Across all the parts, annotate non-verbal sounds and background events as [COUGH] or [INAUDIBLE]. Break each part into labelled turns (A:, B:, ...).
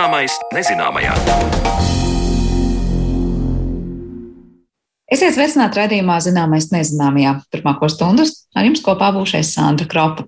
A: Zināmais nezināmajā.
B: Esiet sveicināti raidījumā Zināmais nezināmajā. Turpmāko stundas ar jums kopā būšais Sandra Kropa.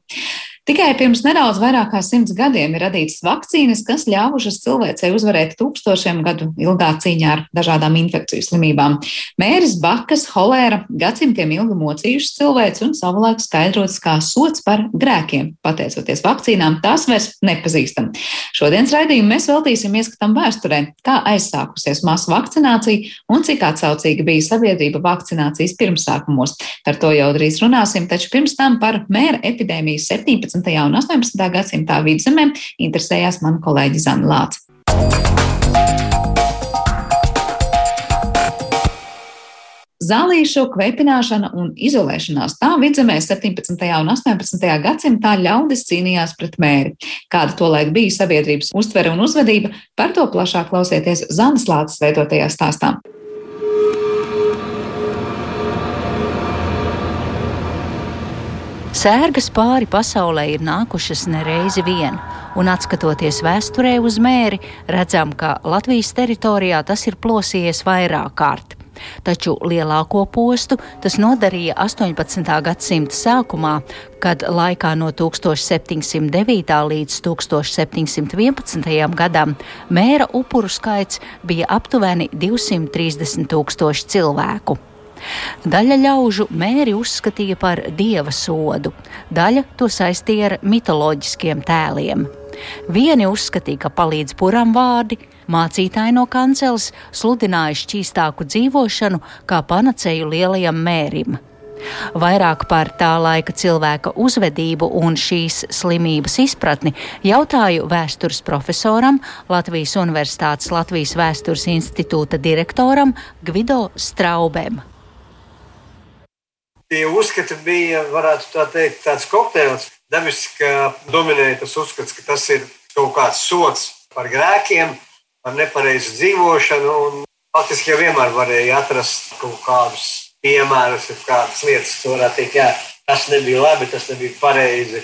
B: Tikai pirms nedaudz vairāk kā simts gadiem ir radītas vakcīnas, kas ļāvušas cilvēcei uzvarēt tūkstošiem gadu ilgā cīņā ar dažādām infekciju slimībām. Mēris, bakas, holēra gadsimtiem ilgi mocījušas cilvēci un savulaik skaidrots kā sots par grēkiem. Pateicoties vakcīnām, tās vairs nepazīstam. Šodienas raidījumu mēs veltīsim ieskatam vēsturē, kā aizsākusies masu vakcinācija un cik atsaucīga bija sabiedrība vakcinācijas pirmsākumos. Par to jau drīz runāsim, taču pirms tam par mēra epidēmiju 17. 17. un 18. gadsimtā vidzemē interesējās man kolēģi Zana Lāca. Zālīšu kveipināšana un izolēšanās tā vidzemē 17. un 18. gadsimtā ļaudis cīnījās pret mēri. Kāda tolaik bija sabiedrības uztvere un uzvedība, par to plašāk klausieties Zanas Lāces veidotajā stāstā.
C: Sērgas pāri pasaulē ir nākušas nereizi vien, un atskatoties vēsturē uz mēri, redzam, ka Latvijas teritorijā tas ir plosījies vairāk kārt. Taču lielāko postu tas nodarīja 18. gadsimta sākumā, kad laikā no 1709. līdz 1711. gadam mēra upuru skaits bija aptuveni 230 tūkstoši cilvēku. Daļa ļaužu mēri uzskatīja par dieva sodu, daļa to saistīja ar mitoloģiskiem tēliem. Vieni uzskatīja, ka palīdz puram vārdi, mācītāji no kanceles sludināja šķīstāku dzīvošanu kā panacēju lielajam mērim. Vairāk par tā laika cilvēka uzvedību un šīs slimības izpratni jautāju vēstures profesoram, Latvijas Universitātes Latvijas Vēstures institūta direktoram Gvido Straubēm
D: tie uzskati bija, varētu tā teikt, tāds kokteils. Dabiski dominēja tas uzskats, ka tas ir kaut kāds sots par grēkiem, par nepareizu dzīvošanu. Faktiski jau vienmēr varēja atrast kaut kādus piemērus, kādas lietas, kas varētu teikt, jā, tas nebija labi, tas nebija pareizi.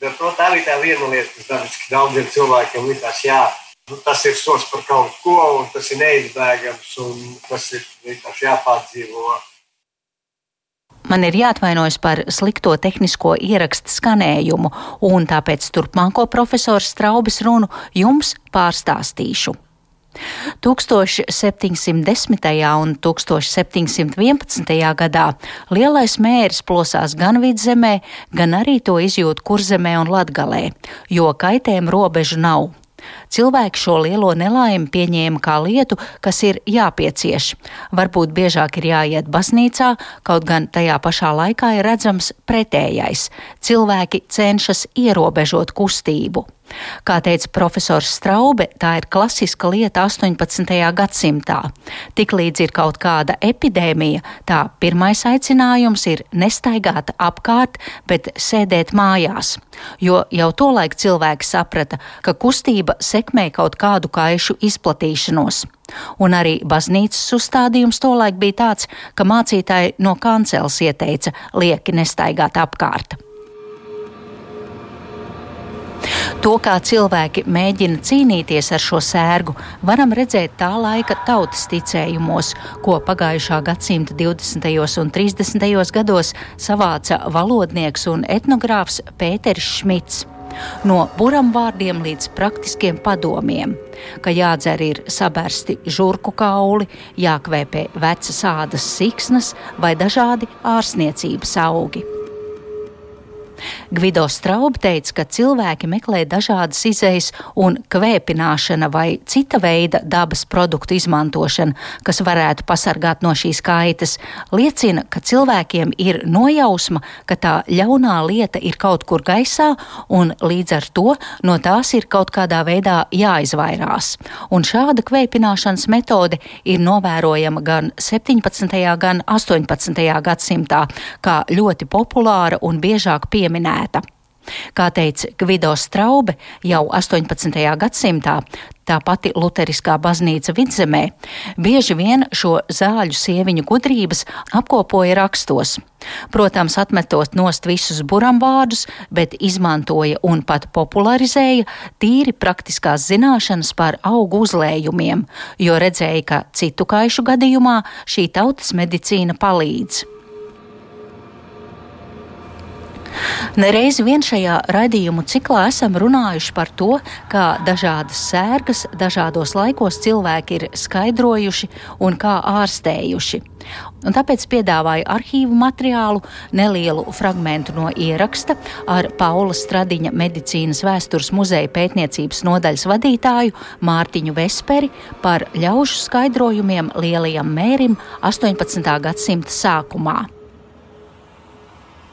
D: Bet, protams, tā bija tā viena lieta, kas dabiski daudziem cilvēkiem likās, jā, nu, tas ir sots par kaut ko, un tas ir neizbēgams, un tas ir vienkārši jāpārdzīvo
C: Man ir jāatvainojas par slikto tehnisko ierakstu skanējumu, un tāpēc turpmāko profesora Straubes runu jums pārstāstīšu. 1710. un 1711. gadā lielais mērs plosās gan vidzemē, gan arī to izjūt kurzemē un latgalē, jo kaitējumu robežu nav. Cilvēki šo lielo nelaimi pieņēma kā lietu, kas ir jāpiecieš. Varbūt biežāk ir jāiet baznīcā, kaut gan tajā pašā laikā ir redzams pretējais. Cilvēki cenšas ierobežot kustību. Kā teica profesors Straube, tā ir klasiska lieta 18. gadsimtā. Tiklīdz ir kaut kāda epidēmija, tā pirmais aicinājums ir nestaigāt apkārt, bet sēdēt mājās. Jo jau tolaik cilvēki saprata, ka kustība sekmē kaut kādu kaišu izplatīšanos. Un arī baznīcas uzstādījums tolaik bija tāds, ka mācītāji no kanceles ieteica lieki nestaigāt apkārt. To, kā cilvēki mēģina cīnīties ar šo sērgu, varam redzēt tā laika tautas ticējumos, ko pagājušā gadsimta 20. un 30. gados savāca valodnieks un etnogrāfs Pēters Šmits. No buram vārdiem līdz praktiskiem padomiem, ka jādzer ir sabērsti žurku kauli, jākvēpē vecas ādas siksnas vai dažādi ārsniecības augi. Gvido Straub teica, ka cilvēki meklē dažādas izejas un kvēpināšana vai cita veida dabas produktu izmantošana, kas varētu pasargāt no šīs kaitas, liecina, ka cilvēkiem ir nojausma, ka tā ļaunā lieta ir kaut kur gaisā un līdz ar to no tās ir kaut kādā veidā jāizvairās. Un šāda kvēpināšanas metode ir novērojama gan 17. gan 18. gadsimtā kā ļoti populāra un biežāk pieminēta pieminēta. Kā teica Gvido Straube, jau 18. gadsimtā tā pati Lutheriskā baznīca vidzemē, bieži vien šo zāļu sieviņu gudrības apkopoja rakstos. Protams, atmetot nost visus buramvārdus, bet izmantoja un pat popularizēja tīri praktiskās zināšanas par augu uzlējumiem, jo redzēja, ka citu kaišu gadījumā šī tautas medicīna palīdz. Nereizi vien šajā raidījumu ciklā esam runājuši par to, kā dažādas sērgas dažādos laikos cilvēki ir skaidrojuši un kā ārstējuši. Un tāpēc piedāvāju arhīvu materiālu, nelielu fragment no ieraksta ar Paula Stradiņa medicīnas vēstures muzeja pētniecības nodaļas vadītāju Mārtiņu Vesperi par ļaužu skaidrojumiem lielajam mērim 18. gadsimta sākumā.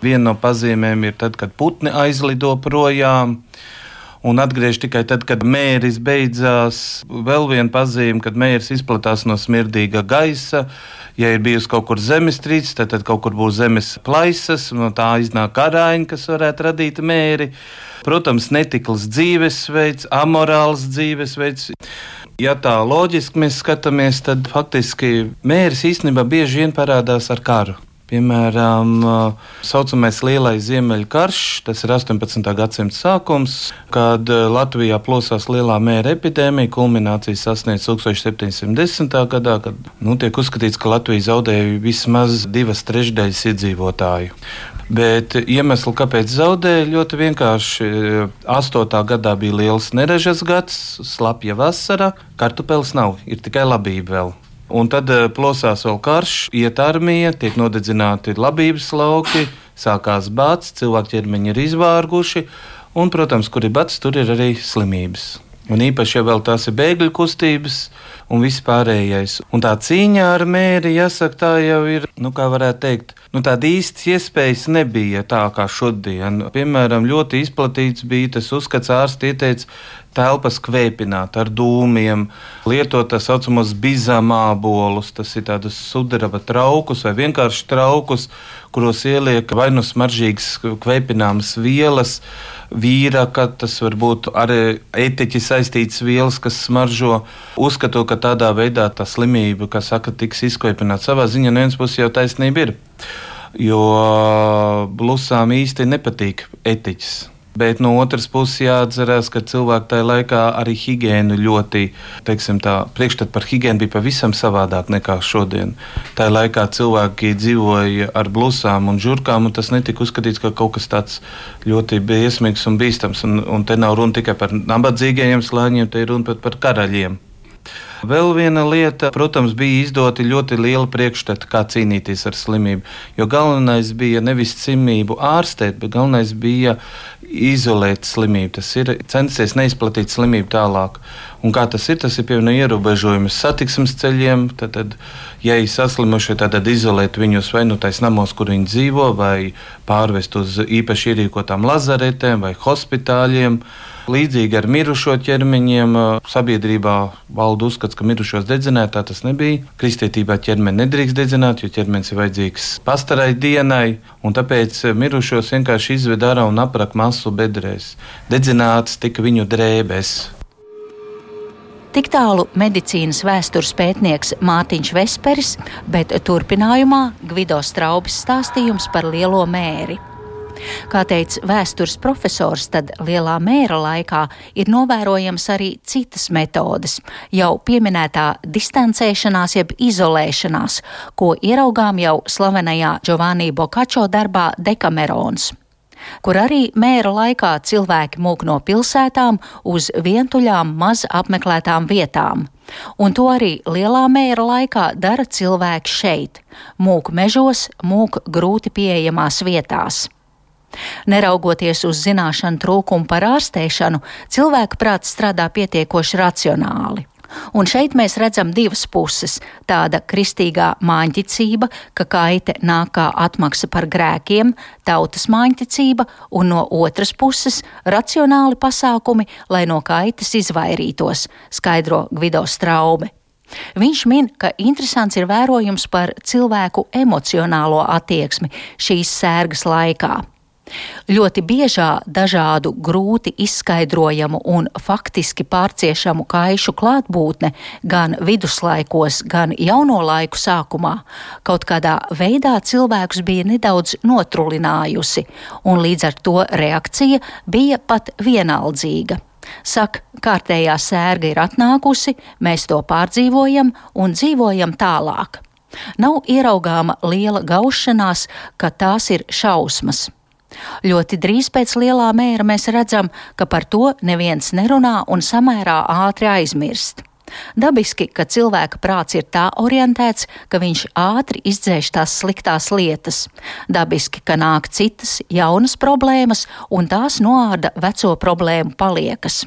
A: Viena no pazīmēm ir tad, kad putni aizlido projām. Un atgriežas tikai tad, kad mēris beidzās. Vēl viena pazīme, kad mēris izplatās no smirdīga gaisa. Ja ir bijusi kaut kur zemestrīce, tad, tad kaut kur būs zemes plaisas, no tā iznāk arāņi, kas varētu radīt mēri. Protams, netikls dzīvesveids, amorāls dzīvesveids. Ja tā loģiski mēs skatāmies, tad faktiski mēris īstenībā bieži vien parādās ar karu. Piemēram, tā saucamais Lielais Ziemeļkarš, tas ir 18. gadsimta sākums, kad Latvijā plosās lielā mēra epidēmija. Kulminācija sasniedz 1710. gadā, kad nu, tiek uzskatīts, ka Latvija zaudēja vismaz divas trešdaļas iedzīvotāju. Bet iemesli, kāpēc zaudēja, ļoti vienkārši. 8. gadā bija liels nerežas gads, slapja vasara, kartupeļs nav, ir tikai labība vēl. Un tad eh, plosās vēl karš, iet armija, tiek nodedzināti labības lauki, sākās bats, cilvēku ķermeņi ir izvārguši, un, protams, kur ir bats, tur ir arī slimības. Un īpaši, ja vēl tās ir bēgļu kustības un viss pārējais. Un tā cīņa ar mēri, jāsaka, tā jau ir, nu, kā varētu teikt, nu, tāda īsta iespējas nebija tā kā šodien. Piemēram, ļoti izplatīts bija tas uzskats, ārsts ieteica telpas kvēpināt ar dūmiem, lietot tā saucamos bizamābolus, tas ir tādus sudraba traukus vai vienkārši traukus, kuros ieliek vai nu smaržīgas kvēpināmas vielas, vīraka, tas var būt arī etiķi saistītas vielas, kas smaržo, uzskatot, ka tādā veidā tā slimība, kas saka, tiks izkvēpināta savā ziņā, no vienas puses jau taisnība ir. Jo blusām īsti nepatīk etiķis. Bet no otras puses jāatcerās, ka cilvēki tajā laikā arī higiēnu ļoti, teiksim, tā priekšstats par higiēnu bija pavisam savādāk nekā šodien. Tajā laikā cilvēki dzīvoja ar blusām un žurkām, un tas netika uzskatīts par kaut kas tāds ļoti briesmīgs un bīstams. Un, un te nav runa tikai par nabadzīgajiem slāņiem, te ir runa pat par karaļiem. Vēl viena lieta, protams, bija izdoti ļoti liela priekšstata, kā cīnīties ar slimību. Jo galvenais bija nevis slimību ārstēt, bet galvenais bija izolēt slimību. Tas ir censties neizplatīt slimību tālāk. Un kā tas ir? Tas ir piemēram ierobežojums satiksmes ceļiem. Tad, tad ja ir saslimuši, tad, tad izolēt viņus vai nu tais namos, kur viņi dzīvo, vai pārvest uz īpaši ierīkotām lazaretēm vai hospitāļiem. Līdzīgi ar mirušo ķermeņiem sabiedrībā valda uzskats, ka mirušos dedzināt, tā tas nebija. Kristietībā ķermeni nedrīkst dedzināt, jo ķermenis ir vajadzīgs pastarai dienai, un tāpēc mirušos vienkārši izved ārā un aprak masu bedrēs. Dedzināts tika viņu drēbēs.
C: Tik tālu medicīnas vēstures pētnieks Mārtiņš Vesperis, bet turpinājumā Gvido Straubis stāstījums par lielo mēri. Kā teica vēstures profesors, tad lielā mēra laikā ir novērojams arī citas metodes, jau pieminētā distancēšanās jeb izolēšanās, ko ieraugām jau slavenajā Giovanni Bokačo darbā Dekamerons kur arī mēra laikā cilvēki mūk no pilsētām uz vientuļām, maz apmeklētām vietām. Un to arī lielā mēra laikā dara cilvēki šeit, mūk mežos, mūk grūti pieejamās vietās. Neraugoties uz zināšanu trūkumu par ārstēšanu, cilvēka prāts strādā pietiekoši racionāli. Un šeit mēs redzam divas puses - tāda kristīgā māņticība, ka kaite nāk kā atmaksa par grēkiem, tautas māņticība, un no otras puses - racionāli pasākumi, lai no kaitas izvairītos, skaidro Gvido Straube. Viņš min, ka interesants ir vērojums par cilvēku emocionālo attieksmi šīs sērgas laikā. Ļoti biežā dažādu grūti izskaidrojamu un faktiski pārciešamu kaišu klātbūtne gan viduslaikos, gan jauno laiku sākumā kaut kādā veidā cilvēkus bija nedaudz notrulinājusi, un līdz ar to reakcija bija pat vienaldzīga. Saka, kārtējā sērga ir atnākusi, mēs to pārdzīvojam un dzīvojam tālāk. Nav ieraugāma liela gaušanās, ka tās ir šausmas. Ļoti drīz pēc lielā mēra mēs redzam, ka par to neviens nerunā un samērā ātri aizmirst. Dabiski, ka cilvēka prāts ir tā orientēts, ka viņš ātri izdzēš tās sliktās lietas. Dabiski, ka nāk citas, jaunas problēmas, un tās noāda veco problēmu paliekas.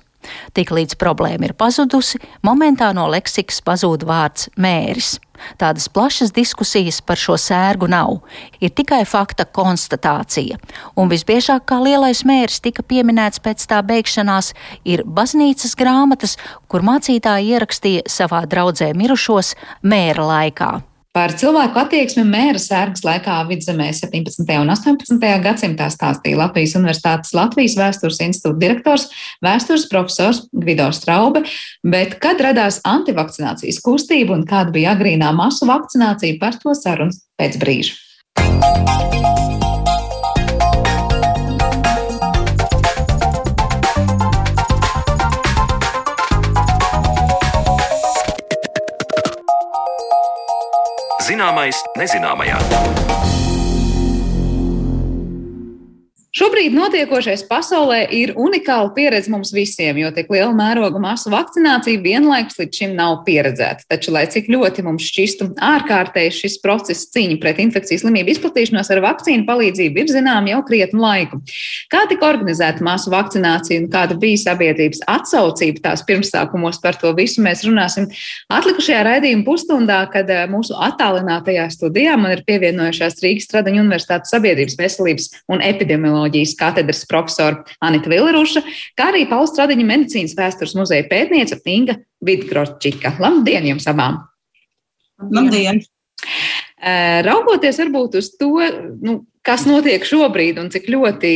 C: Tiklīdz problēma ir pazudusi, momentā no leksikas pazūd vārds mēris. Tādas plašas diskusijas par šo sērgu nav, ir tikai fakta konstatācija. Un visbiežāk kā lielais mērs tika pieminēts pēc tā beigšanās, ir baznīcas grāmatas, kur mācītāji ierakstīja savā draudzē mirušos mēra laikā.
B: Par cilvēku attieksmi mēra sērgas laikā vidzemē 17. un 18. gadsimtā stāstīja Latvijas Universitātes Latvijas vēstures institūta direktors, vēstures profesors Gvido Straube, bet kad radās antivakcinācijas kustība un kāda bija agrīnā masu vakcinācija, par to sarunas pēc brīža.
E: Zināmais nezināmajā.
B: Šobrīd notiekošais pasaulē ir unikāla pieredze mums visiem, jo tik liela mēroga masu vakcinācija vienlaikus līdz šim nav pieredzēta. Taču, lai cik ļoti mums šķistu ārkārtēji šis process cīņa pret infekcijas slimību izplatīšanos ar vakcīnu palīdzību ir zinām jau krietnu laiku. Kā tika organizēta masu vakcinācija un kāda bija sabiedrības atsaucība tās pirmsākumos par to visu mēs runāsim atlikušajā raidījuma pusstundā, kad eh, mūsu attālinātajā studijā man ir pievienojušās Rīgas Stradaņu Universitātes sabiedrības veselības un epidemioloģijas epidemioloģijas katedras profesora Anita Vileruša, kā arī Pauls Stradiņa medicīnas vēstures muzeja pētniece Inga Vidgročika. Labdien jums abām!
F: Labdien!
B: Raugoties varbūt uz to, nu, kas notiek šobrīd un cik ļoti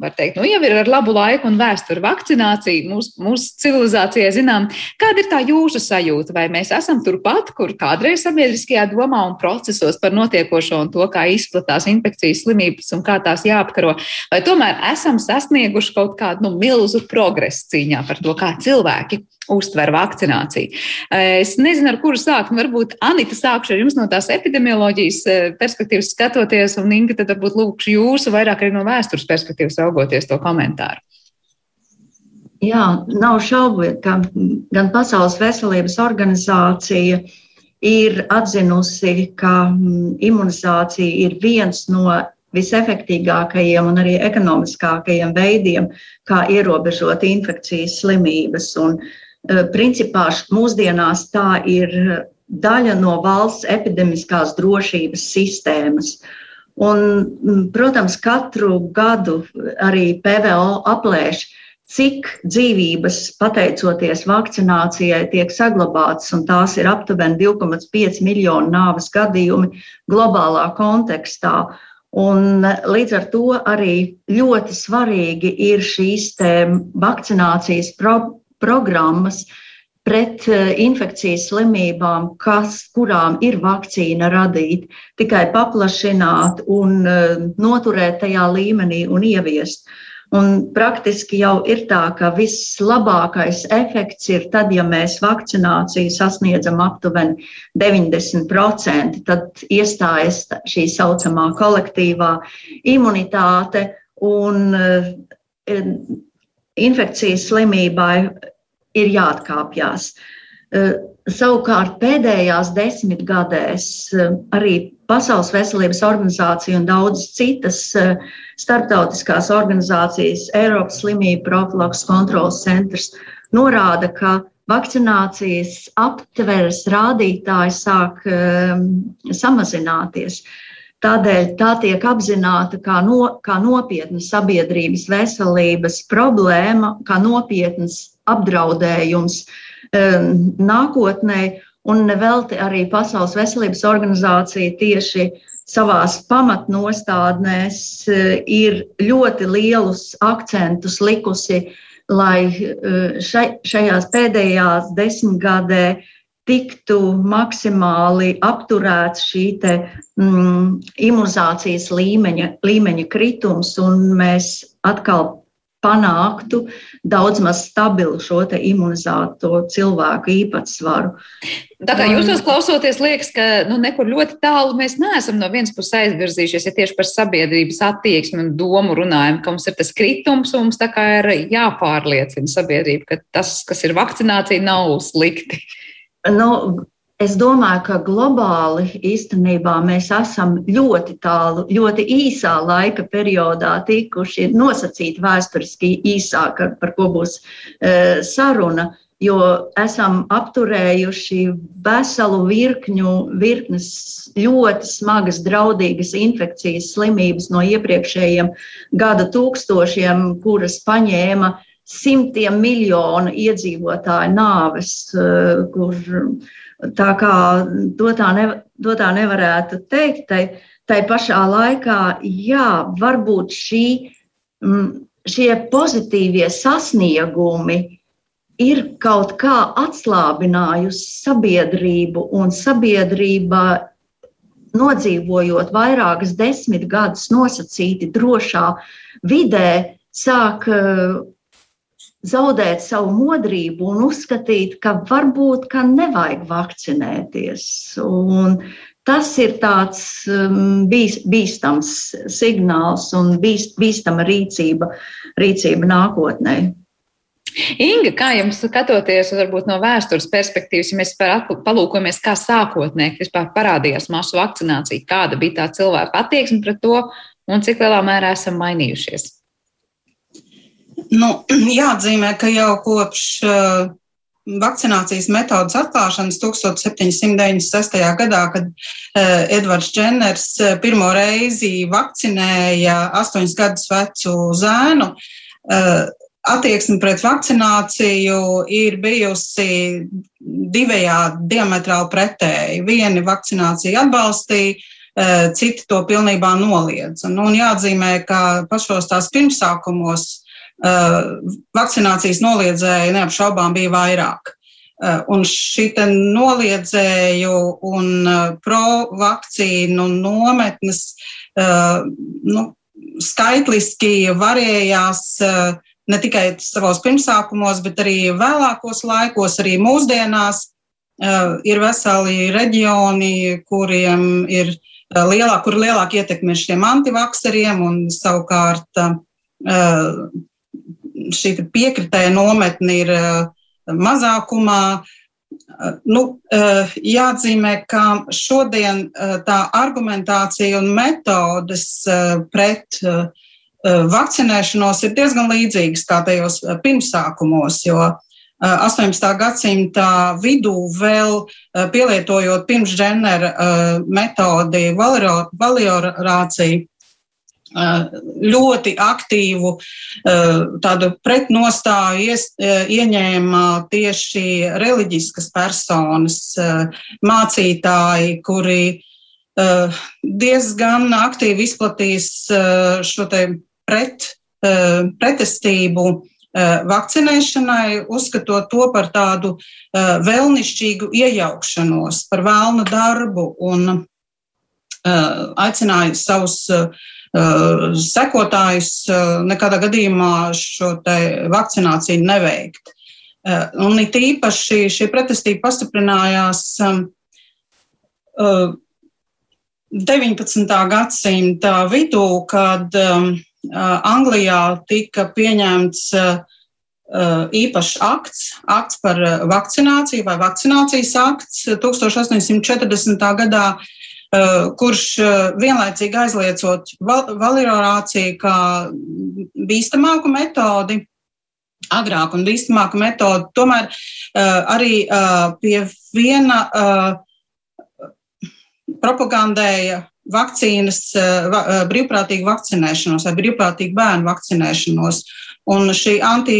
B: var teikt, nu, jau ir ar labu laiku un vēsturi vakcinācija mūsu mūs civilizācijai zinām. Kāda ir tā jūsu sajūta? Vai mēs esam turpat, kur kādreiz sabiedriskajā domā un procesos par notiekošo un to, kā izplatās infekcijas slimības un kā tās jāapkaro? Vai tomēr esam sasnieguši kaut kādu nu, milzu progresu cīņā par to, kā cilvēki uztver vakcināciju. Es nezinu, ar kuru sākt. Varbūt Anita sākšu ar jums no tās epidemioloģijas eh, perspektīvas skatoties, un Inga tad varbūt lūkšu jūsu vairāk arī no vēstures perspektīvas raugoties to komentāru.
F: Jā, nav šaubu, ka gan Pasaules veselības organizācija ir atzinusi, ka mm, imunizācija ir viens no visefektīgākajiem un arī ekonomiskākajiem veidiem, kā ierobežot infekcijas slimības. Un, e, principā mūsdienās tā ir daļa no valsts epidemiskās drošības sistēmas. Un, protams, katru gadu arī PVO aplēš, cik dzīvības, pateicoties vakcinācijai, tiek saglabātas, un tās ir aptuveni 2,5 miljonu nāves gadījumi globālā kontekstā. Un līdz ar to arī ļoti svarīgi ir šīs vakcinācijas pro programmas, pret eh, infekcijas slimībām, kas, kurām ir vakcīna radīta, tikai paplašināt un eh, noturēt tajā līmenī un ieviest. Un praktiski jau ir tā, ka vislabākais efekts ir tad, ja mēs vakcināciju sasniedzam aptuveni 90%, tad iestājas šī saucamā kolektīvā imunitāte un eh, infekcijas slimībai ir jāatkāpjas. Eh, savukārt pēdējās desmitgadēs eh, arī Pasaules veselības organizācija un daudzas citas eh, starptautiskās organizācijas, Eiropas slimību profilaks kontrolas centrs, norāda, ka vakcinācijas aptveres rādītāji sāk um, samazināties. Tādēļ tā tiek apzināta kā, no, kā nopietna sabiedrības veselības problēma, kā nopietnas apdraudējums um, nākotnē. Un nevelti arī Pasaules veselības organizācija tieši savās pamatnostādnēs ir ļoti lielus akcentus likusi, lai šai, šajās pēdējās desmitgadē tiktu maksimāli apturēts šī te, mm, imunizācijas līmeņa, līmeņa kritums, un mēs atkal panāktu daudz maz stabilu šo imunizēto cilvēku īpatsvaru.
B: Tā kā jūs tos klausoties, liekas, ka nu, nekur ļoti tālu mēs neesam no vienas puses aizvirzījušies, ja tieši par sabiedrības attieksmi un domu runājam, ka mums ir tas kritums, un mums tā kā ir jāpārliecina sabiedrība, ka tas, kas ir vakcinācija, nav slikti.
F: Nu, Es domāju, ka globāli īstenībā mēs esam ļoti tālu, ļoti īsā laika periodā tikuši nosacīti vēsturiski īsāk, par ko būs e, saruna, jo esam apturējuši veselu virkņu, virknes ļoti smagas, draudīgas infekcijas slimības no iepriekšējiem gada tūkstošiem, kuras paņēma simtiem miljonu iedzīvotāju nāves, e, kur Tā kā to tā, ne, to tā nevarētu teikt, tai, tai pašā laikā, jā, varbūt šī, šie pozitīvie sasniegumi ir kaut kā atslābinājusi sabiedrību, un sabiedrība, nodzīvojot vairākas desmit gadus nosacīti drošā vidē, sāk zaudēt savu modrību un uzskatīt, ka varbūt ka nevajag vakcinēties. Un tas ir tāds um, bīst, bīstams signāls un bīst, bīstama rīcība, rīcība nākotnē.
B: Inga, kā jums skatoties varbūt, no vēstures perspektīvas, ja mēs palūkojamies, kā sākotnēji vispār parādījās masu vakcinācija, kāda bija tā cilvēka attieksme pret to un cik lielā mērā esam mainījušies?
G: Nu, [CLEARS THROAT] jāatzīmē, ka jau kopš uh, vakcinācijas metodas atklāšanas 1796. gadā, kad uh, Edvards Dženners uh, pirmo reizi vakcinēja astoņus gadus vecu zēnu, uh, attieksme pret vakcināciju ir bijusi divējādi diametrāli pretēji. Vieni vakcināciju atbalstīja, uh, citi to pilnībā noliedz. Un, un jāatzīmē, ka pašos tās pirmsākumos vakcinācijas noliedzēju neapšaubām bija vairāk. Uh, un šī noliedzēju un uh, pro-vakcīnu nometnes nu, skaitliski varējās ne tikai savos pirmsākumos, bet arī vēlākos laikos, arī mūsdienās. Ir veseli reģioni, kuriem ir lielāk, kur lielāka ietekme ir šiem antivakseriem, un savukārt šī piekritēja nometne ir eh, mazākumā. Eh, nu, eh, jāatzīmē, ka šodien tā argumentācija un metodes pret vakcinēšanos ir diezgan līdzīgas kā tajos pirmsākumos, jo 18. gadsimta vidū vēl pielietojot pirms dženera metodi valiorāciju, ļoti aktīvu tādu pretnostāju ieņēma tieši reliģiskas personas, mācītāji, kuri diezgan aktīvi izplatīs šo te pret, pretestību vakcinēšanai, uzskatot to par tādu vēlnišķīgu iejaukšanos, par vēlnu darbu un aicināja savus Uh, sekotājus uh, nekādā gadījumā šo vakcināciju neveikt. Uh, un it īpaši šī pretestība pastiprinājās 19. Um, gadsimta vidū, kad Anglijā tika pieņemts īpašs akts, akts par vakcināciju vai vakcinācijas akts 1840. gadā, Eh, kurš eh, vienlaicīgi aizliecot validorāciju kā bīstamāku metodi, agrāku un bīstamāku metodi, tomēr eh, arī pie viena propagandēja vakcīnas, brīvprātīgu vakcinēšanos vai brīvprātīgu bērnu vakcinēšanos. Un šī anti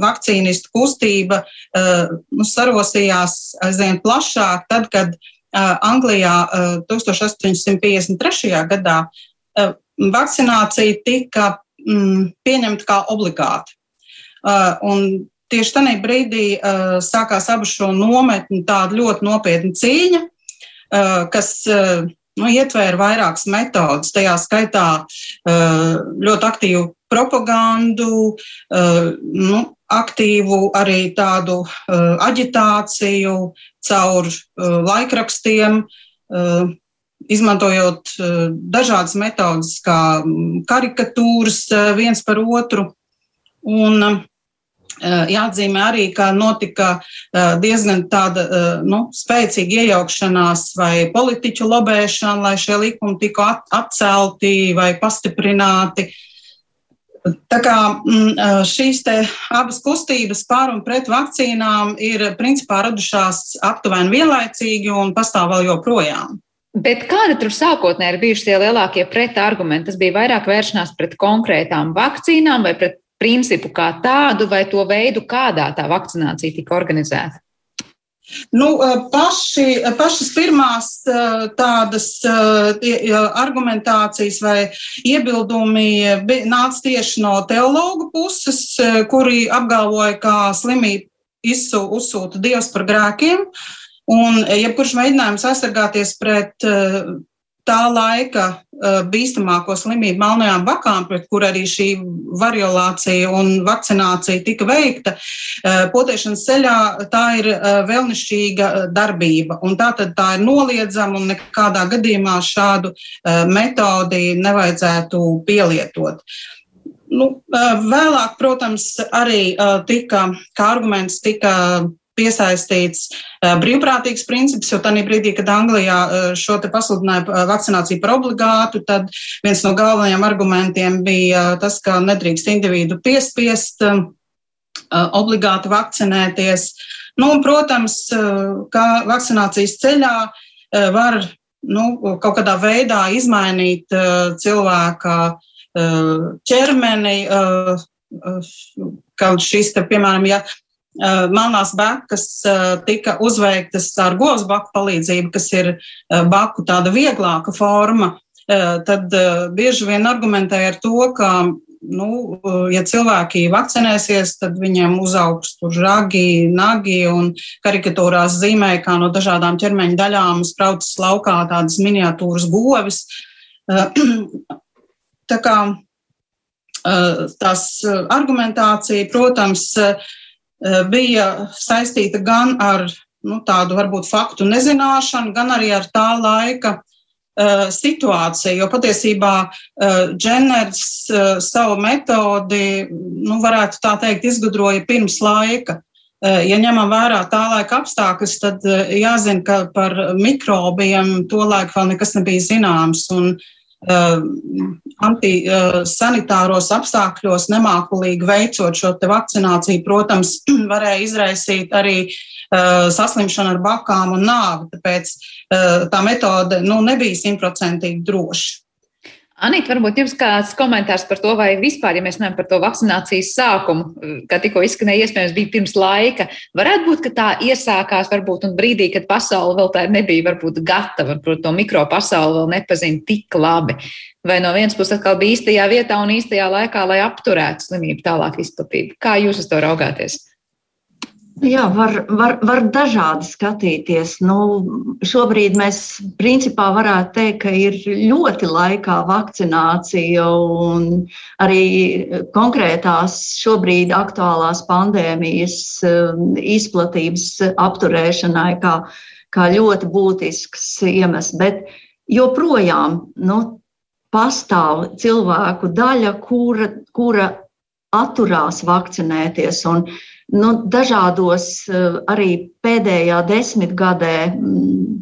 G: vakcīnistu kustība nu, sarosījās aizvien plašāk, tad, kad Anglijā 1853. gadā vakcinācija tika mm, pieņemta kā obligāta. Un tieši tajā brīdī sākās abu šo nometni tāda ļoti nopietna cīņa, kas nu, ietvēra vairākas metodas, tajā skaitā ļoti aktīvu propagandu, nu, aktīvu arī tādu aģitāciju caur laikrakstiem, izmantojot dažādas metodas, kā karikatūras viens par otru. Un jāatzīmē arī, ka notika diezgan tāda nu, spēcīga iejaukšanās vai politiķu lobēšana, lai šie likumi tiktu atcelti vai pastiprināti. Tā kā šīs abas kustības par un pret vakcīnām ir principā radušās aptuveni vienlaicīgi un pastāv vēl joprojām.
B: Bet kāda tur sākotnēji ir bijuši tie lielākie pretargumenti? Tas bija vairāk vēršanās pret konkrētām vakcīnām vai pret principu kā tādu, vai to veidu, kādā tā vakcinācija tika organizēta?
G: Nu, paši, pašas pirmās tādas argumentācijas vai iebildumi nāca tieši no teologu puses, kuri apgalvoja, ka slimību uzsūta Dievs par grēkiem, Un jebkurš mēģinājums aizsargāties pret tā laika bīstamāko slimību melnajām bakām, pret kur arī šī variolācija un vakcinācija tika veikta, potēšanas ceļā tā ir vēlnišķīga darbība. Un tā tad tā ir noliedzama un nekādā gadījumā šādu metodi nevajadzētu pielietot. Nu, vēlāk, protams, arī tika, kā arguments tika piesaistīts brīvprātīgs princips, jo tajā brīdī, kad Anglijā šo te pasludināja vakcināciju par obligātu, tad viens no galvenajiem argumentiem bija tas, ka nedrīkst individu piespiest obligāti vakcinēties. Nu, un, protams, ka vakcinācijas ceļā var nu, kaut kādā veidā izmainīt cilvēka ķermeni, ka šis, te, piemēram, ja Eh, melnās bekas eh, tika uzveiktas ar govs baku palīdzību, kas ir eh, baku tāda vieglāka forma, tad bieži vien argumentēja ar to, ka nu, ja cilvēki vakcinēsies, tad viņiem uzaugs tur ragi, nagi un karikatūrās zīmē, kā no dažādām ķermeņa daļām spraucas laukā tādas miniatūras govis. [CLEARS THROAT] Tā kā tās argumentācija, protams, Eh, bija saistīta gan ar nu, tādu varbūt faktu nezināšanu, gan arī ar tā laika uh, situāciju. Jo patiesībā uh, Dženers uh, savu metodi, nu, varētu tā teikt, izgudroja pirms laika. Ja ņemam vērā tā laika apstākļus, tad jāzina, ka par mikrobiem to laiku vēl nekas nebija zināms. Un, Uh, antisanitāros apstākļos nemākulīgi veicot šo vakcināciju, protams, [CLEARS THROAT] varēja izraisīt arī uh, saslimšanu ar bakām un nāvi. Tāpēc uh, tā metode nu, nebija simtprocentīgi droša.
B: Anīt, varbūt jums kāds komentārs par to, vai vispār, ja mēs runājam par to vakcinācijas sākumu, kā tikko izskanēja, iespējams, bija pirms laika, varētu būt, ka tā iesākās varbūt un brīdī, kad pasaule vēl tā nebija varbūt gatava, varbūt to mikro pasauli vēl nepazina tik labi. Vai no vienas puses atkal bija īstajā vietā un īstajā laikā, lai apturētu slimību tālāk izplatību. Kā jūs uz to raugāties?
F: Jā, var, var, var dažādi skatīties. Nu, šobrīd mēs principā varētu teikt, ka ir ļoti laikā vakcinācija un arī konkrētās šobrīd aktuālās pandēmijas um, izplatības apturēšanai kā, kā ļoti būtisks iemesls. Bet joprojām nu, pastāv cilvēku daļa, kura, kura atturās vakcinēties. Un, nu, dažādos eh, arī pēdējā desmitgadē mm,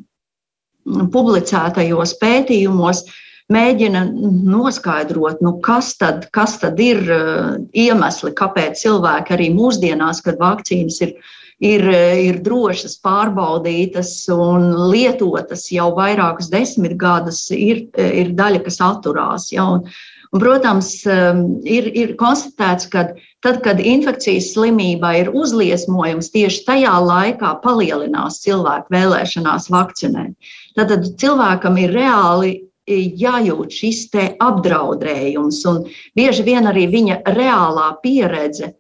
F: publicētajos pētījumos mēģina noskaidrot, nu, kas, tad, kas tad ir eh, iemesli, kāpēc cilvēki arī mūsdienās, kad vakcīnas ir, ir, ir drošas, pārbaudītas un lietotas jau vairākus desmitgadus, ir, ir daļa, kas atturās. Ja, un, Un, protams, um, ir, ir konstatēts, ka tad, kad infekcijas slimība ir uzliesmojums, tieši tajā laikā palielinās cilvēku vēlēšanās vakcinēt. Tad, tad cilvēkam ir reāli jājūt šis apdraudējums, un bieži vien arī viņa reālā pieredze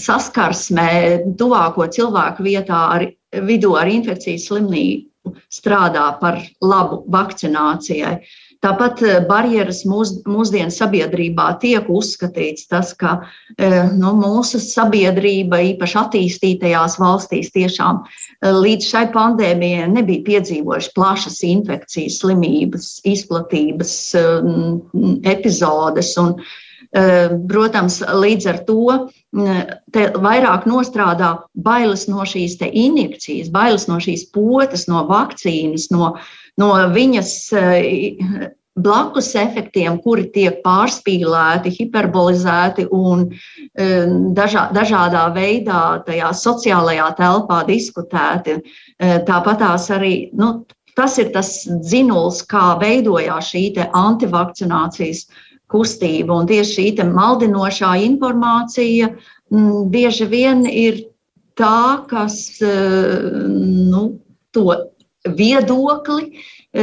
F: saskarsmē tuvāko cilvēku vietā ar vidū ar infekcijas slimību strādā par labu vakcinācijai. Tāpat eh, barjeras mūs, mūsdienu sabiedrībā tiek uzskatīts tas, ka eh, nu, mūsu sabiedrība, īpaši attīstītajās valstīs, tiešām eh, līdz šai pandēmijai nebija piedzīvojuši plašas infekcijas, slimības, izplatības epizodes. Un, Protams, līdz ar to vairāk nostrādā bailes no šīs injekcijas, bailes no šīs potes, no vakcīnas, no, no viņas blakus efektiem, kuri tiek pārspīlēti, hiperbolizēti un dažā, dažādā veidā tajā sociālajā telpā diskutēti. Tāpat tās arī. Nu, Tas ir tas dzinuls, kā veidojās šī antivakcinācijas kustību. Un tieši šī maldinošā informācija mm, bieži vien ir tā, kas eh, nu, to viedokli E,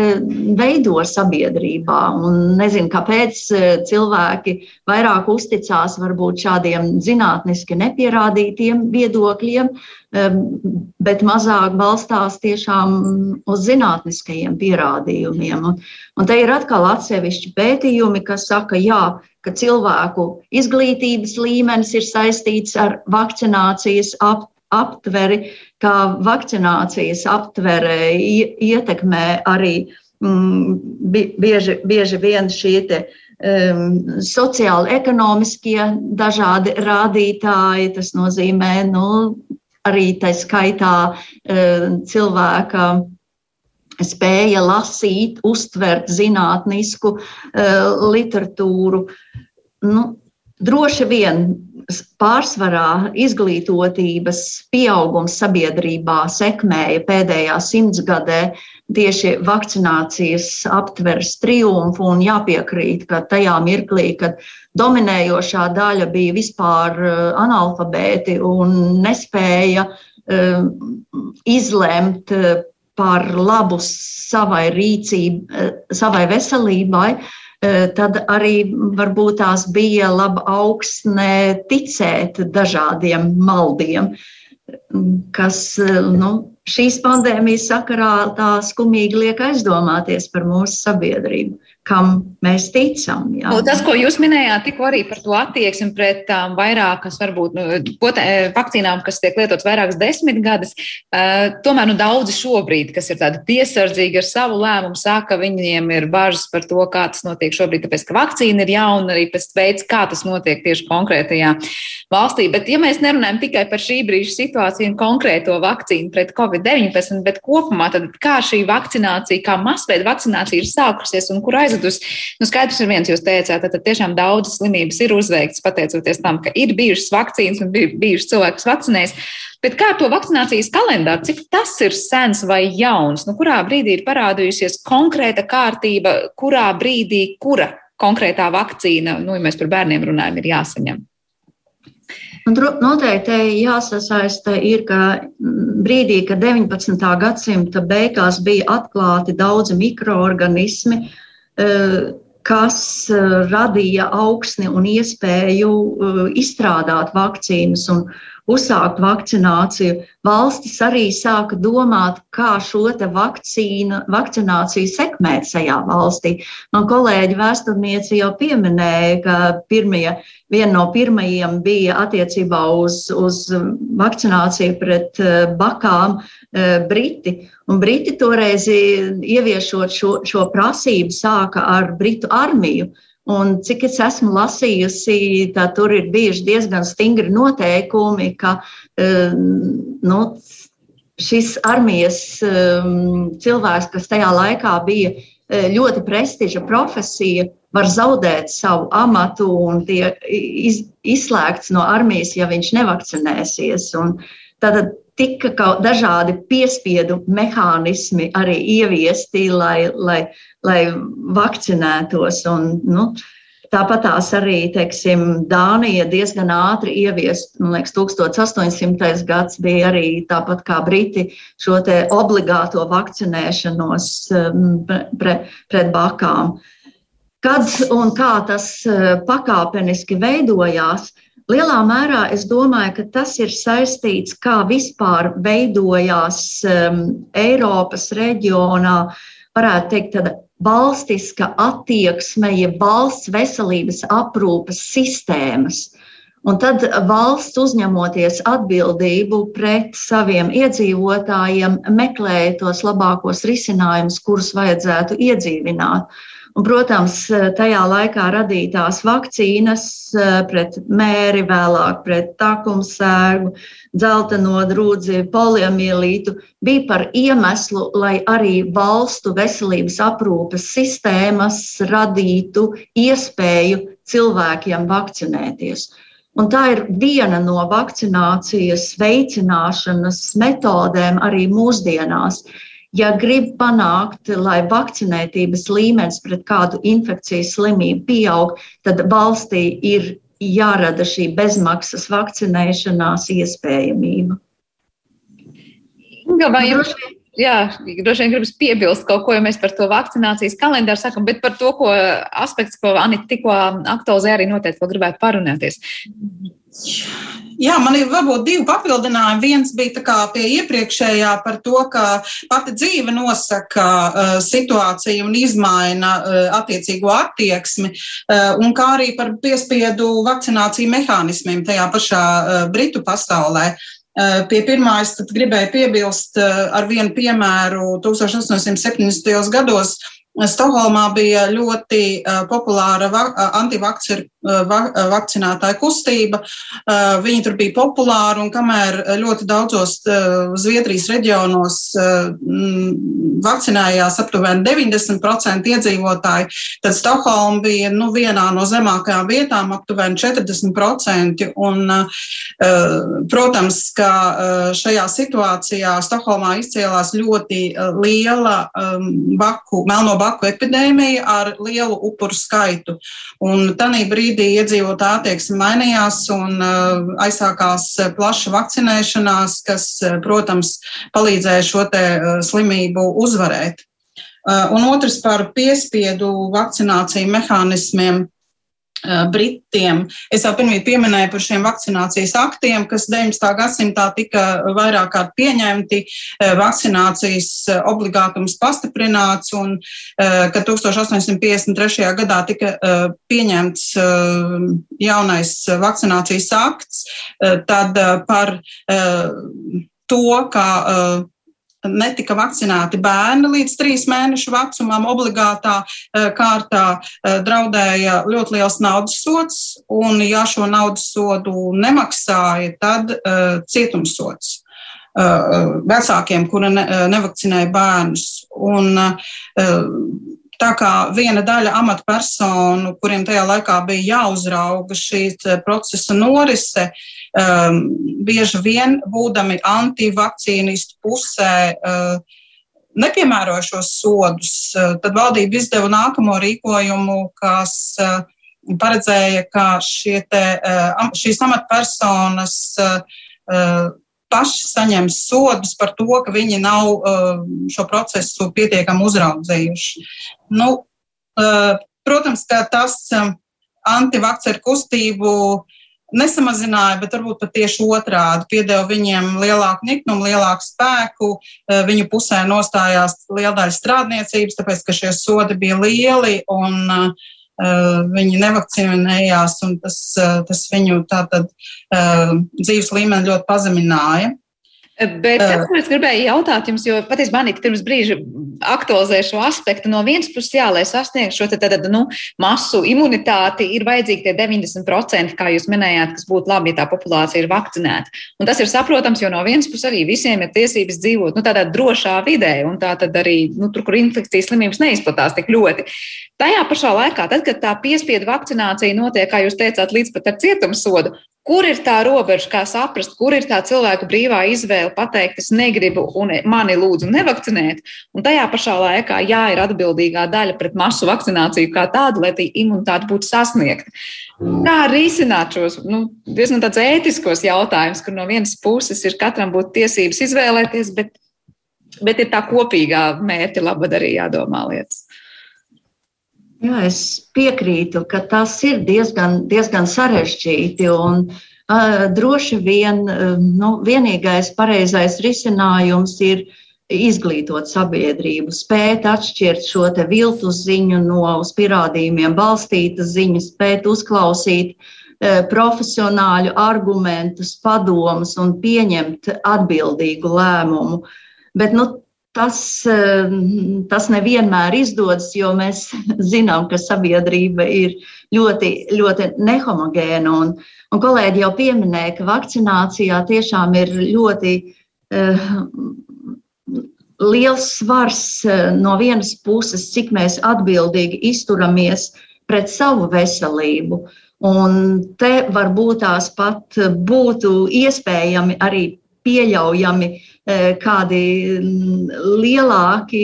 F: veido sabiedrībā. Un nezinu, kāpēc e, cilvēki vairāk uzticās varbūt šādiem zinātniski nepierādītiem viedokļiem, e, bet mazāk balstās tiešām uz zinātniskajiem pierādījumiem. Un, un te ir atkal atsevišķi pētījumi, kas saka, jā, ka cilvēku izglītības līmenis ir saistīts ar vakcinācijas ap, aptveri, kā vakcinācijas aptvere ietekmē arī mm, bieži, bieži vien šie te, um, sociāli ekonomiskie dažādi rādītāji. Tas nozīmē nu, arī tā skaitā um, cilvēka spēja lasīt, uztvert zinātnisku uh, literatūru. Nu, droši vien pārsvarā izglītotības pieaugums sabiedrībā sekmēja pēdējā simtsgadē. Tieši vakcinācijas aptveres triumfu un jāpiekrīt, ka tajā mirklī, kad dominējošā daļa bija vispār eh, analfabēti un nespēja uh, izlemt eh, par labu savai rīcībai, savai veselībai, uh, tad arī varbūt tās bija laba augsne ticēt dažādiem maldiem, kas eh, nu, šīs pandēmijas sakarā tā skumīgi liek aizdomāties par mūsu sabiedrību kam mēs ticam. Jā.
B: Nu, tas, ko jūs minējāt, tikko arī par to attieksmi pret tām vairākas, varbūt, nu, potē, vakcīnām, kas tiek lietotas vairākas desmitgades, uh, tomēr nu, daudzi šobrīd, kas ir tādi piesardzīgi ar savu lēmumu, saka, ka viņiem ir bažas par to, kā tas notiek šobrīd, tāpēc, ka vakcīna ir jauna arī pēc veids, kā tas notiek tieši konkrētajā valstī. Bet, ja mēs nerunājam tikai par šī brīža situāciju un konkrēto vakcīnu pret Covid-19, bet kopumā, tad kā šī vakcinācija, kā masveida vakcinācija ir sākusies un kur aiz aizvedus. Nu, skaidrs ir viens, jūs teicāt, tad tiešām daudzas slimības ir uzveikts pateicoties tam, ka ir bijušas vakcīnas un bijušas cilvēks vakcinējis. Bet kā to vakcinācijas kalendāru, cik tas ir sens vai jauns? Nu, kurā brīdī ir parādījusies konkrēta kārtība, kurā brīdī kura konkrētā vakcīna, nu, ja mēs par bērniem runājam, ir jāsaņem?
F: Noteikti jāsasaista ir, ka brīdī, kad 19. gadsimta beigās bija atklāti daudzi mikroorganismi, kas radīja augsni un iespēju izstrādāt vakcīnas un uzsākt vakcināciju. Valstis arī sāka domāt, kā šo vakcīnu, vakcināciju sekmēt šajā valstī. Man kolēģi vēsturnieci jau pieminēja, ka pirmie, viena no pirmajiem bija attiecībā uz, uz vakcināciju pret bakām Briti. Un Briti toreiz ieviešot šo, šo prasību sāka ar Britu armiju. Un cik es esmu lasījusi, tad tur ir bijuši diezgan stingri noteikumi, ka nu, šis armijas cilvēks, kas tajā laikā bija ļoti prestiža profesija, var zaudēt savu amatu un tiek iz, izslēgts no armijas, ja viņš nevakcinēsies. Un tad tika kaut dažādi piespiedu mehānismi arī ieviesti, lai, lai, lai vakcinētos. Un, nu, Tāpat tās arī, teiksim, Dānija diezgan ātri ieviest, man liekas, 1800. gads bija arī tāpat kā Briti šo obligāto vakcinēšanos um, pre, pret bakām. Kad un kā tas uh, pakāpeniski veidojās, lielā mērā es domāju, ka tas ir saistīts, kā vispār veidojās um, Eiropas reģionā, varētu teikt, tāda valstiska attieksme, jeb valsts veselības aprūpes sistēmas. Un tad valsts uzņemoties atbildību pret saviem iedzīvotājiem, meklēja tos labākos risinājumus, kurus vajadzētu iedzīvināt. Un, protams, tajā laikā radītās vakcīnas eh, pret mēri, vēlāk pret takumsēgu, dzelteno drūdzi, poliomielītu bija par iemeslu, lai arī valstu veselības aprūpes sistēmas radītu iespēju cilvēkiem vakcinēties. Un tā ir viena no vakcinācijas veicināšanas metodēm arī mūsdienās ja grib panākt, lai vakcinētības līmenis pret kādu infekcijas slimību pieaug, tad valstī ir jārada šī bezmaksas vakcinēšanās iespējamība.
B: Inga, vai jums, jā, droši vien gribas piebilst kaut ko, ja mēs par to vakcinācijas kalendāru sakam, bet par to, ko aspekts, ko Anita tikko aktualizēja, arī noteikti vēl gribētu parunāties.
G: Jā, man ir varbūt divi papildinājumi. Viens bija pie iepriekšējā par to, ka pati dzīve nosaka uh, situāciju un izmaina uh, attiecīgo attieksmi, uh, un kā arī par piespiedu vakcināciju mehānismiem tajā pašā uh, Britu pasaulē. Pie pirmā es gribēju piebilst ar vienu piemēru 1870. gados. Stokholmā bija ļoti populāra vakcinētāju kustība. Viņi tur bija populāri un kamēr ļoti daudzos Zviedrijas reģionos vakcinējās aptuveni 90% iedzīvotāji, tad Stokholma bija nu, vienā no zemākajām vietām, aptuveni 40%. Un, protams, ka šajā situācijā Stokholmā izcēlās ļoti liela baku, melno baku epidēmija ar lielu upuru skaitu. Un tanī brīdī iedzīvotāja attieksme mainījās un uh, aizsākās plaša vakcinēšanās, kas, uh, protams, palīdzēja šo uh, slimību uzvarēt. Un otrs par piespiedu vakcināciju mehānismiem. Britiem. Es jau pirmie pieminēju par šiem vakcinācijas aktiem, kas 19. gadsimtā tika vairāk kārt pieņemti, vakcinācijas obligātums pastiprināts, un kad 1853. gadā tika pieņemts jaunais vakcinācijas akts, tad par to, ka netika vakcinēti bērni līdz trīs mēnešu vecumam, obligātā eh, kārtā eh, draudēja ļoti liels naudas sots, un ja šo naudas sodu nemaksāja, tad uh, cietumsots. Vecākiem, kuri ne, nevakcinēja bērnus. Un, Tā kā viena daļa amatpersonu, kuriem tajā laikā bija jāuzrauga šī procesa norise, um, bieži vien būdami antivakcīnistu pusē, uh, nepiemēroja šos sodus. Uh, tad valdība izdeva nākamo rīkojumu, kas uh, paredzēja, ka te, šīs amatpersonas paši saņems sodus par to, ka viņi nav uh, šo procesu pietiekami uzraudzījuši. Nu, uh, protams, ka tas um, antivakcēru kustību nesamazināja, bet varbūt pat tieši otrādi piedeva viņiem lielāku niknumu, lielāku spēku. Uh, viņu pusē nostājās liela daļa strādniecības, tāpēc ka šie sodi bija lieli un uh, viņi nevakcinējās, un tas, eh, tas viņu tātad eh, dzīves līmeni ļoti pazemināja.
B: Bet tas, ko es gribēju jautāt jums, jo patiesībā Anita pirms brīža aktualizēja šo aspektu. No vienas puses, jā, lai sasniegtu šo tad, nu, masu imunitāti, ir vajadzīgi tie 90%, kā jūs minējāt, kas būtu labi, ja tā populācija ir vakcinēta. Un tas ir saprotams, jo no vienas puses arī visiem ir tiesības dzīvot nu, tādā drošā vidē, un tā tad arī nu, tur, kur infekcijas slimības neizplatās tik ļoti. Tajā pašā laikā, tad, kad tā piespiedu vakcinācija notiek, kā jūs teicāt, līdz pat ar cietumsodu, Kur ir tā robeža, kā saprast, kur ir tā cilvēka brīvā izvēle pateikt, es negribu un mani lūdzu nevakcinēt, un tajā pašā laikā jā, ir atbildīgā daļa pret masu vakcināciju kā tādu, lai tā imunitāte būtu sasniegta. Kā risināt šos nu, diezgan tādus ētiskos jautājumus, kur no vienas puses ir katram būtu tiesības izvēlēties, bet, bet ir tā kopīgā mērķa labad arī jādomā lietas.
F: Jā, es piekrītu, ka tas ir diezgan, diezgan sarežģīti. Un, uh, droši vien uh, nu, vienīgais pareizais risinājums ir izglītot sabiedrību, spēt atšķirt šo viltu ziņu no uz pierādījumiem balstītas ziņas, spēt uzklausīt uh, profesionāļu argumentus, padomus un pieņemt atbildīgu lēmumu. Bet nu, Tas, eh, tas nevienmēr izdodas, jo mēs [LAUGHS] zinām, ka sabiedrība ir ļoti, ļoti nehomogēna. Un, un kolēģi jau pieminēja, ka vakcinācijā tiešām ir ļoti uh, liels svars uh, no vienas puses, cik mēs atbildīgi izturamies pret savu veselību. Un te varbūt tās pat būtu iespējami arī pieļaujami uh, kādi mm, lielāki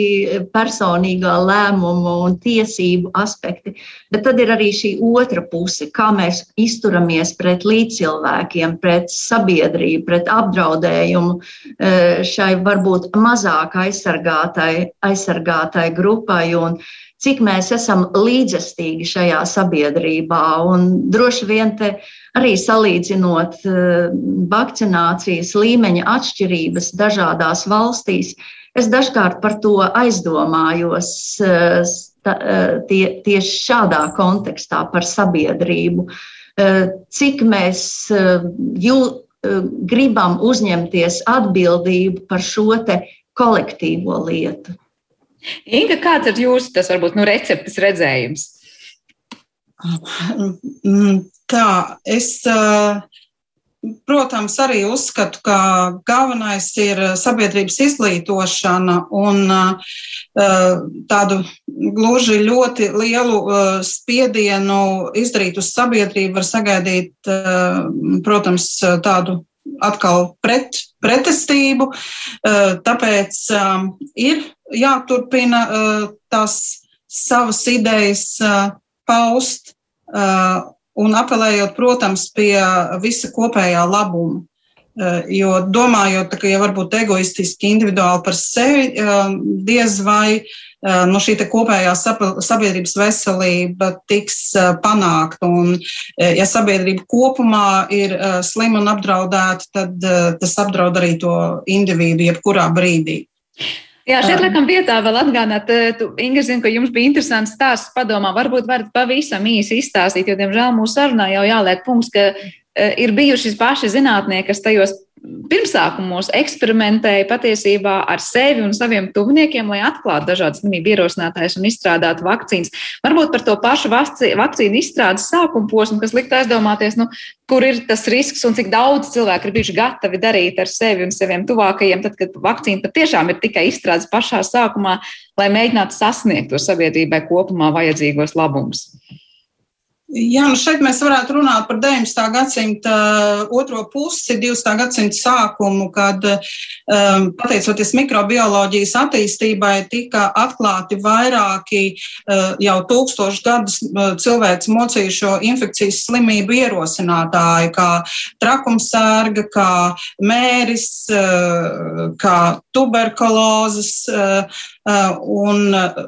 F: personīgā lēmumu un tiesību aspekti. Bet tad ir arī šī otra puse, kā mēs izturamies pret līdzcilvēkiem, pret sabiedrību, pret apdraudējumu eh, šai varbūt mazāk aizsargātai, aizsargātai grupai. Un cik mēs esam līdzestīgi šajā sabiedrībā. Un droši vien te arī salīdzinot eh, vakcinācijas līmeņa atšķirības dažādās valstīs, es dažkārt par to aizdomājos eh, eh, tie, tieši šādā kontekstā par sabiedrību. Cik mēs jū, gribam uzņemties atbildību par šo kolektīvo lietu.
B: Inga, kāds ir jūsu tas varbūt nu, receptes redzējums?
G: Mm, tā, es, protams, arī uzskatu, ka galvenais ir sabiedrības izglītošana un tādu gluži ļoti lielu spiedienu izdarīt uz sabiedrību var sagaidīt, protams, tādu atkal pret, pretestību. Tāpēc ir jāturpina tās savas idejas paust uh, un apelējot, protams, pie visa kopējā labuma. Uh, jo domājot, ka ja varbūt egoistiski, individuāli par sevi, uh, diez vai nu, šī kopējā sabiedrības veselība tiks panākta. Un, ja sabiedrība kopumā ir slima un apdraudēta, tad tas apdraud arī to individu jebkurā brīdī.
B: Jā, šeit laikam vietā vēl atgādināt, eh, tu, Inga, zinu, ka jums bija interesants stāsts padomā. Varbūt varat pavisam īsi izstāstīt, jo, diemžēl, mūsu sarunā jau jāliek punkts, ka ir bijuši paši zinātnieki, kas tajos pirmsākumos eksperimentēja patiesībā ar sevi un saviem tuviniekiem, lai atklātu dažādas slimību ierosinātājas un izstrādātu vakcīnas. Varbūt par to pašu vakcīnu izstrādes sākuma posmu, kas likt aizdomāties, nu, kur ir tas risks un cik daudz cilvēku ir bijuši gatavi darīt ar sevi un saviem tuvākajiem, tad, kad vakcīna patiešām ir tikai izstrādes pašā sākumā, lai mēģinātu sasniegt to sabiedrībai kopumā vajadzīgos labumus.
G: Jā, nu šeit mēs varētu runāt par 19. gadsimta uh, otro pusi, 20. gadsimta sākumu, kad um, pateicoties mikrobioloģijas attīstībai tika atklāti vairāki uh, jau tūkstošu gadus uh, cilvēks mocījušo infekcijas slimību ierosinātāji, kā trakumsērga, kā mēris, uh, kā tuberkulozes. Uh, un uh,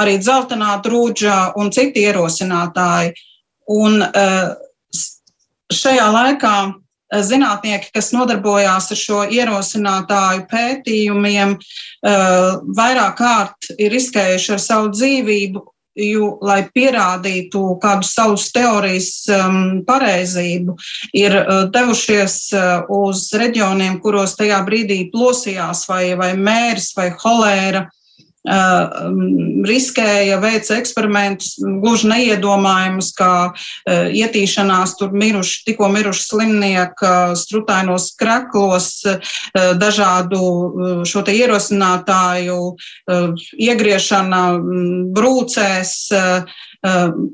G: arī dzeltenā trūģa un citi ierosinātāji. Un uh, šajā laikā zinātnieki, kas nodarbojās ar šo ierosinātāju pētījumiem, vairāk kārt ir riskējuši ar savu dzīvību, jo, lai pierādītu kādu savus teorijas um, pareizību, ir uh, devušies uh, uz reģioniem, kuros tajā brīdī plosījās vai, vai mērs vai holēra. Uh, um, riskēja, veica eksperimentus, gluži neiedomājumus, kā uh, ietīšanās tur miruši, tikko miruši slimnieki, strutainos kreklos, uh, dažādu šo te ierosinātāju iegriešana mm, brūcēs,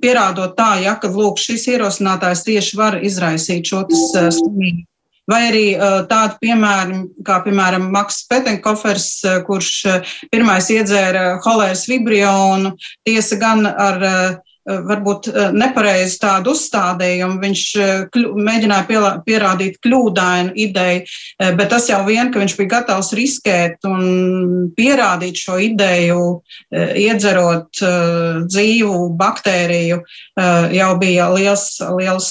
G: pierādot tā, ja, ka lūk, šis ierosinātājs tieši var izraisīt šo slimību. Vai arī tādi piemēri, kā piemēram Maks Petenkofers, kurš pirmais iedzēra holēras vibrionu, tiesa gan ar Eh, varbūt eh, nepareizi tādu uzstādījumu. Viņš eh, kļu, mēģināja pielā, pierādīt kļūdainu ideju, bet tas jau vien, ka viņš bija gatavs riskēt un pierādīt šo ideju, iedzerot dzīvu baktēriju, jau bija liels, liels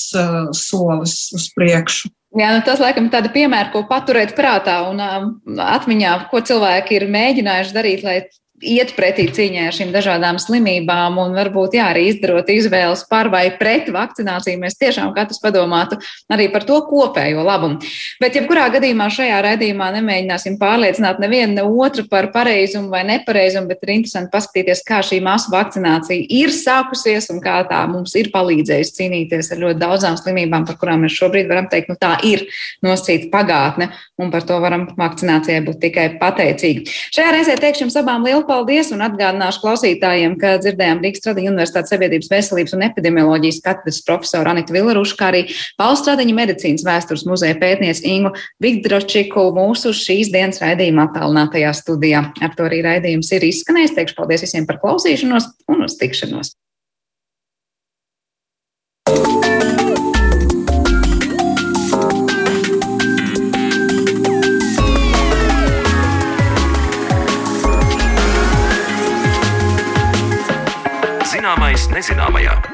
G: solis uz priekšu.
B: Jā, nu tas laikam tāda piemēra, ko paturēt prātā un um, atmiņā, ko cilvēki ir mēģinājuši darīt, lai iet pretī cīņai ar šīm dažādām slimībām un varbūt jā, arī izdarot izvēles par vai pret vakcināciju, mēs tiešām katrs padomātu arī par to kopējo labumu. Bet, jebkurā gadījumā šajā raidījumā nemēģināsim pārliecināt nevienu ne otru par pareizumu vai nepareizumu, bet ir interesanti paskatīties, kā šī masu vakcinācija ir sākusies un kā tā mums ir palīdzējusi cīnīties ar ļoti daudzām slimībām, par kurām mēs šobrīd varam teikt, nu tā ir noscīta pagātne, un par to varam vakcinācijai būt tikai pateicīgi. Šajā reizē teikšu jums abām lielu paldies un atgādināšu klausītājiem, ka dzirdējām Rīgas Tradiņu Universitātes sabiedrības veselības un epidemioloģijas katedras profesoru Anitu Vilarušu, kā arī Pauls Tradiņu medicīnas vēstures muzeja pētniec Ingu Vigdročiku mūsu šīs dienas raidījumā attālinātajā studijā. Ar to arī raidījums ir izskanējis. Teikšu paldies visiem par klausīšanos un uz tikšanos!
E: Zināmais nezināmajā.